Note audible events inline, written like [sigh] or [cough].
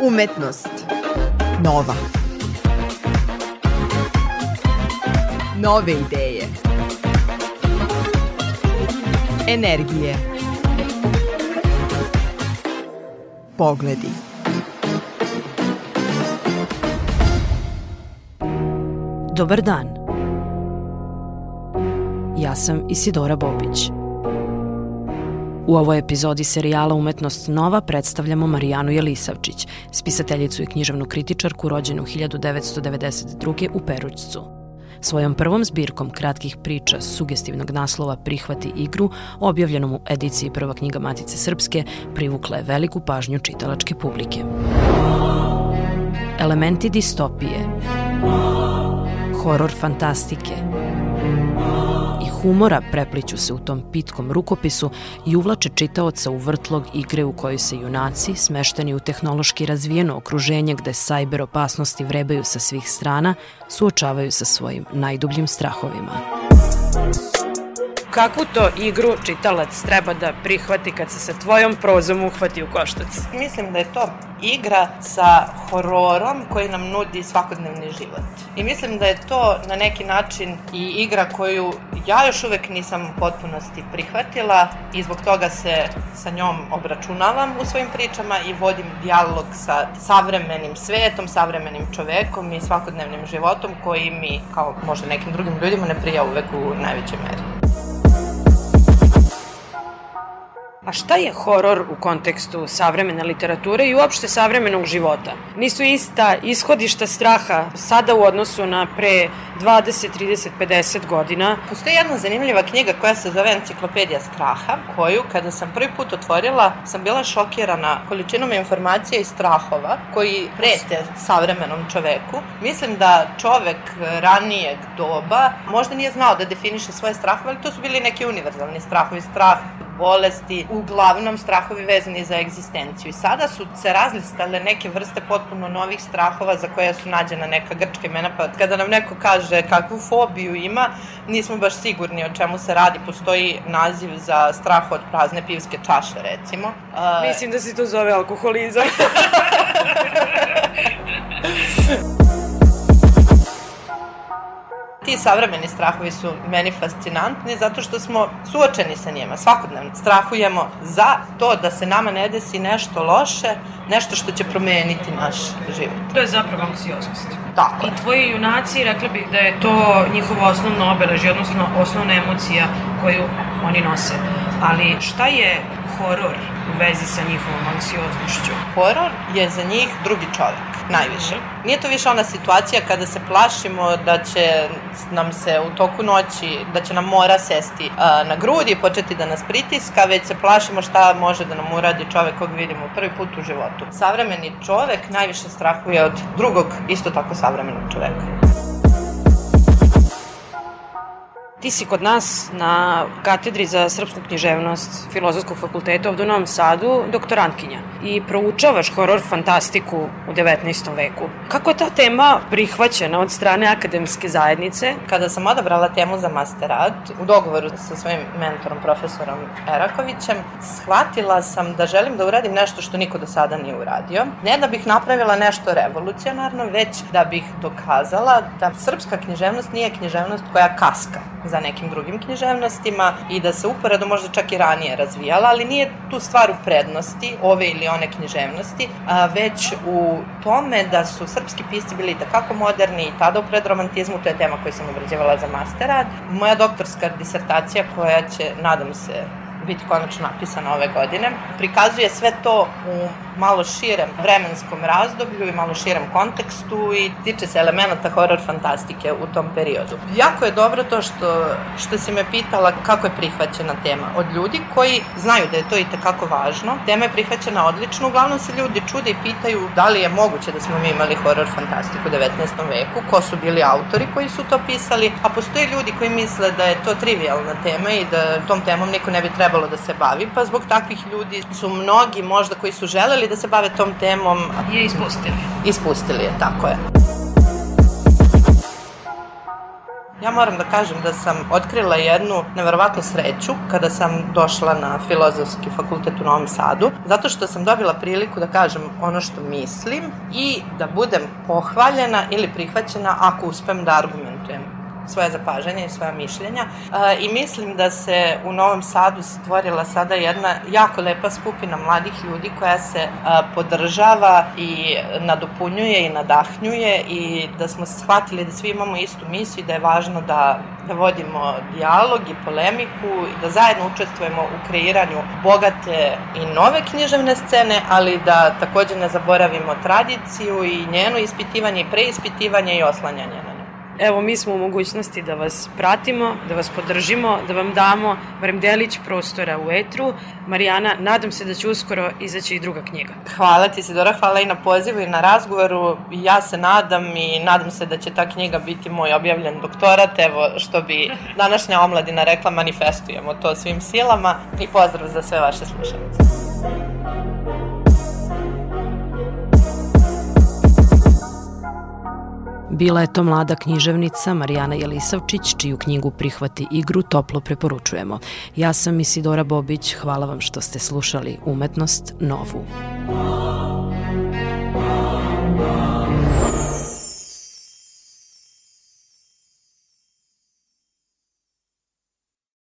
Umetnost. Nova. Nove ideje. Energije. Pogledi. Dobar dan. Ja sam Isidora Bobić. U ovoj epizodi serijala Umetnost Nova predstavljamo Marijanu Jelisavčić, spisateljicu i književnu kritičarku rođenu 1992. u Perućcu. Svojom prvom zbirkom kratkih priča sugestivnog naslova Prihvati igru, objavljenom u ediciji Prva knjiga Matice Srpske, privukla je veliku pažnju čitalačke publike. Elementi distopije, horor fantastike, humora prepliću se u tom pitkom rukopisu i uvlače čitaoca u vrtlog igre u kojoj se junaci, smešteni u tehnološki razvijeno okruženje gde sajber opasnosti vrebaju sa svih strana, suočavaju sa svojim najdubljim strahovima. Kakvu to igru čitalac treba da prihvati kad se sa tvojom prozom uhvati u koštac? Mislim da je to igra sa hororom koji nam nudi svakodnevni život. I mislim da je to na neki način i igra koju ja još uvek nisam u potpunosti prihvatila i zbog toga se sa njom obračunavam u svojim pričama i vodim dijalog sa savremenim svetom, savremenim čovekom i svakodnevnim životom koji mi, kao možda nekim drugim ljudima, ne prija uvek u najvećoj meri. A šta je horor u kontekstu savremene literature i uopšte savremenog života? Nisu ista ishodišta straha sada u odnosu na pre 20, 30, 50 godina. Postoji jedna zanimljiva knjiga koja se zove Enciklopedija straha, koju kada sam prvi put otvorila sam bila šokirana količinom informacija i strahova koji prete savremenom čoveku. Mislim da čovek ranijeg doba možda nije znao da definiše svoje strahove, ali to su bili neki univerzalni strahovi, strah bolesti, uglavnom strahovi vezani za egzistenciju. I sada su se razlistale neke vrste potpuno novih strahova za koje su nađena neka grčka imena, pa kada nam neko kaže kakvu fobiju ima, nismo baš sigurni o čemu se radi. Postoji naziv za strah od prazne pivske čaše, recimo. Mislim da se to zove alkoholizam. [laughs] ti savremeni strahovi su meni fascinantni zato što smo suočeni sa njima, svakodnevno strahujemo za to da se nama ne desi nešto loše, nešto što će promeniti naš život. To je zapravo anksioznost. Tako I tvoji junaci, rekla bih da je to njihovo osnovno obeležje, odnosno osnovna emocija koju oni nose. Ali šta je horor u vezi sa njihovom anksioznošću? Horor je za njih drugi čovjek, najviše. Nije to više ona situacija kada se plašimo da će nam se u toku noći, da će nam mora sesti na grudi i početi da nas pritiska, već se plašimo šta može da nam uradi čovek kog vidimo prvi put u životu. Savremeni čovek najviše strahuje od drugog, isto tako savremenog čoveka. Ti si kod nas na katedri za srpsku književnost Filozofskog fakulteta ovde u Novom Sadu doktorantkinja i proučavaš horor fantastiku u 19. veku. Kako je ta tema prihvaćena od strane akademske zajednice? Kada sam odabrala temu za masterat, u dogovoru sa svojim mentorom, profesorom Erakovićem, shvatila sam da želim da uradim nešto što niko do sada nije uradio. Ne da bih napravila nešto revolucionarno, već da bih dokazala da srpska književnost nije književnost koja kaska za nekim drugim književnostima i da se uporedo možda čak i ranije razvijala, ali nije tu stvar u prednosti ove ili one književnosti, a, već u tome da su srpski pisci bili takako moderni i tada u predromantizmu, to je tema koju sam obrađevala za masterat. Moja doktorska disertacija koja će, nadam se, biti konačno napisana ove godine, prikazuje sve to u malo širem vremenskom razdoblju i malo širem kontekstu i tiče se elemenata horror fantastike u tom periodu. Jako je dobro to što, što si me pitala kako je prihvaćena tema od ljudi koji znaju da je to i tekako važno. Tema je prihvaćena odlično, uglavnom se ljudi čude i pitaju da li je moguće da smo mi imali horror fantastiku u 19. veku, ko su bili autori koji su to pisali, a postoje ljudi koji misle da je to trivialna tema i da tom temom niko ne bi trebalo da se bavi, pa zbog takvih ljudi su mnogi možda koji su želeli da se bave tom temom je ispustili. Ispustili je, tako je. Ja moram da kažem da sam otkrila jednu neverovatnu sreću kada sam došla na filozofski fakultet u Novom Sadu, zato što sam dobila priliku da kažem ono što mislim i da budem pohvaljena ili prihvaćena ako uspem da argumentujem svoje zapažanja i svoja mišljenja. E, i mislim da se u Novom Sadu stvorila sada jedna jako lepa skupina mladih ljudi koja se e, podržava i nadopunjuje i nadahnjuje i da smo shvatili da svi imamo istu misiju i da je važno da, da vodimo dijalog i polemiku i da zajedno učestvujemo u kreiranju bogate i nove književne scene, ali da takođe ne zaboravimo tradiciju i njeno ispitivanje i preispitivanje i oslanjanje na Evo, mi smo u mogućnosti da vas pratimo, da vas podržimo, da vam damo barem delić prostora u etru. Marijana, nadam se da će uskoro izaći i druga knjiga. Hvala ti, Sidora, hvala i na pozivu i na razgovoru. Ja se nadam i nadam se da će ta knjiga biti moj objavljen doktorat. Evo, što bi [laughs] današnja omladina rekla, manifestujemo to svim silama i pozdrav za sve vaše slušalice. Bila je to mlada književnica Marijana Jelisavčić, čiju knjigu Prihvati igru toplo preporučujemo. Ja sam Isidora Bobić, hvala vam što ste slušali Umetnost novu. Umetnost novu.